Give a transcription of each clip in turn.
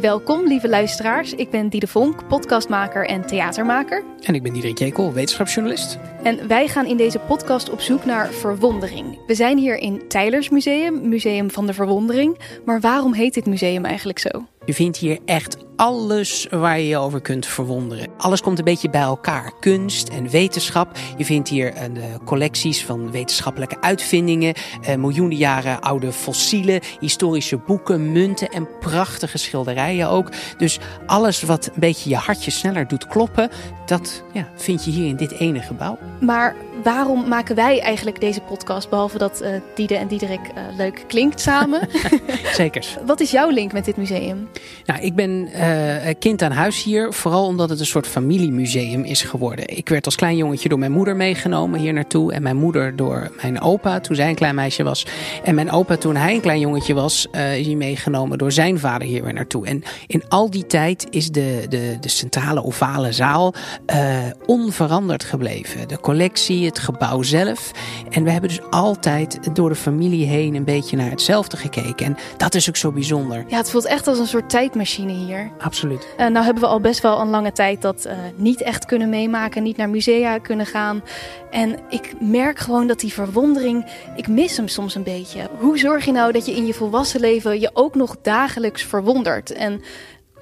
Welkom, lieve luisteraars. Ik ben Diede Vonk, podcastmaker en theatermaker. En ik ben Diederik Jekel, wetenschapsjournalist. En wij gaan in deze podcast op zoek naar verwondering. We zijn hier in Tylers Museum, Museum van de Verwondering. Maar waarom heet dit museum eigenlijk zo? Je vindt hier echt alles waar je je over kunt verwonderen. Alles komt een beetje bij elkaar. Kunst en wetenschap. Je vindt hier uh, collecties van wetenschappelijke uitvindingen, uh, miljoenen jaren oude fossielen, historische boeken, munten en prachtige schilderijen ook. Dus alles wat een beetje je hartje sneller doet kloppen, dat ja, vind je hier in dit ene gebouw. Maar waarom maken wij eigenlijk deze podcast, behalve dat uh, Diede en Diederik leuk klinkt samen? Zeker. Wat is jouw link met dit museum? Nou, ik ben uh, kind aan huis hier, vooral omdat het een soort familiemuseum is geworden. Ik werd als klein jongetje door mijn moeder meegenomen hier naartoe en mijn moeder door mijn opa toen zij een klein meisje was. En mijn opa toen hij een klein jongetje was, is hij meegenomen door zijn vader hier weer naartoe. En in al die tijd is de, de, de centrale ovale zaal onveranderd gebleven. De collectie, het gebouw zelf. En we hebben dus altijd door de familie heen een beetje naar hetzelfde gekeken. En dat is ook zo bijzonder. Ja, het voelt echt als een soort tijdmachine hier. Absoluut. Uh, nou hebben we al best wel een lange tijd dat uh, niet echt kunnen meemaken, niet naar musea kunnen gaan. En ik merk gewoon dat die verwondering, ik mis hem soms een beetje. Hoe zorg je nou dat je in je volwassen leven je ook nog dagelijks verwondert? En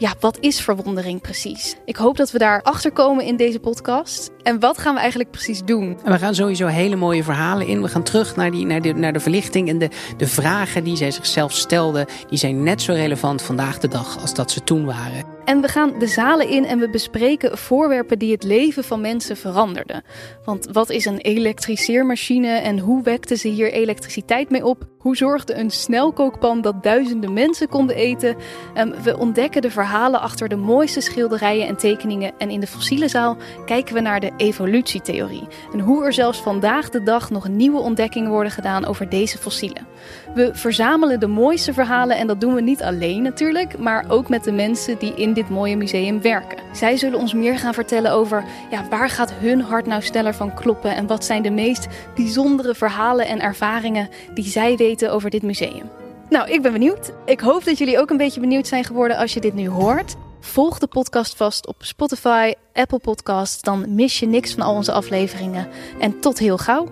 ja, wat is verwondering precies? Ik hoop dat we daar achter komen in deze podcast. En wat gaan we eigenlijk precies doen? En we gaan sowieso hele mooie verhalen in. We gaan terug naar, die, naar, de, naar de verlichting en de, de vragen die zij zichzelf stelden. Die zijn net zo relevant vandaag de dag als dat ze toen waren. En we gaan de zalen in en we bespreken voorwerpen die het leven van mensen veranderden. Want wat is een elektriceermachine en hoe wekten ze hier elektriciteit mee op? Hoe zorgde een snelkookpan dat duizenden mensen konden eten? Um, we ontdekken de verhalen achter de mooiste schilderijen en tekeningen. En in de fossiele zaal kijken we naar de evolutietheorie. En hoe er zelfs vandaag de dag nog nieuwe ontdekkingen worden gedaan over deze fossielen. We verzamelen de mooiste verhalen en dat doen we niet alleen natuurlijk, maar ook met de mensen die in dit mooie museum werken. Zij zullen ons meer gaan vertellen over ja, waar gaat hun hart nou sneller van kloppen en wat zijn de meest bijzondere verhalen en ervaringen die zij over dit museum. Nou, ik ben benieuwd. Ik hoop dat jullie ook een beetje benieuwd zijn geworden als je dit nu hoort. Volg de podcast vast op Spotify, Apple Podcasts, dan mis je niks van al onze afleveringen. En tot heel gauw.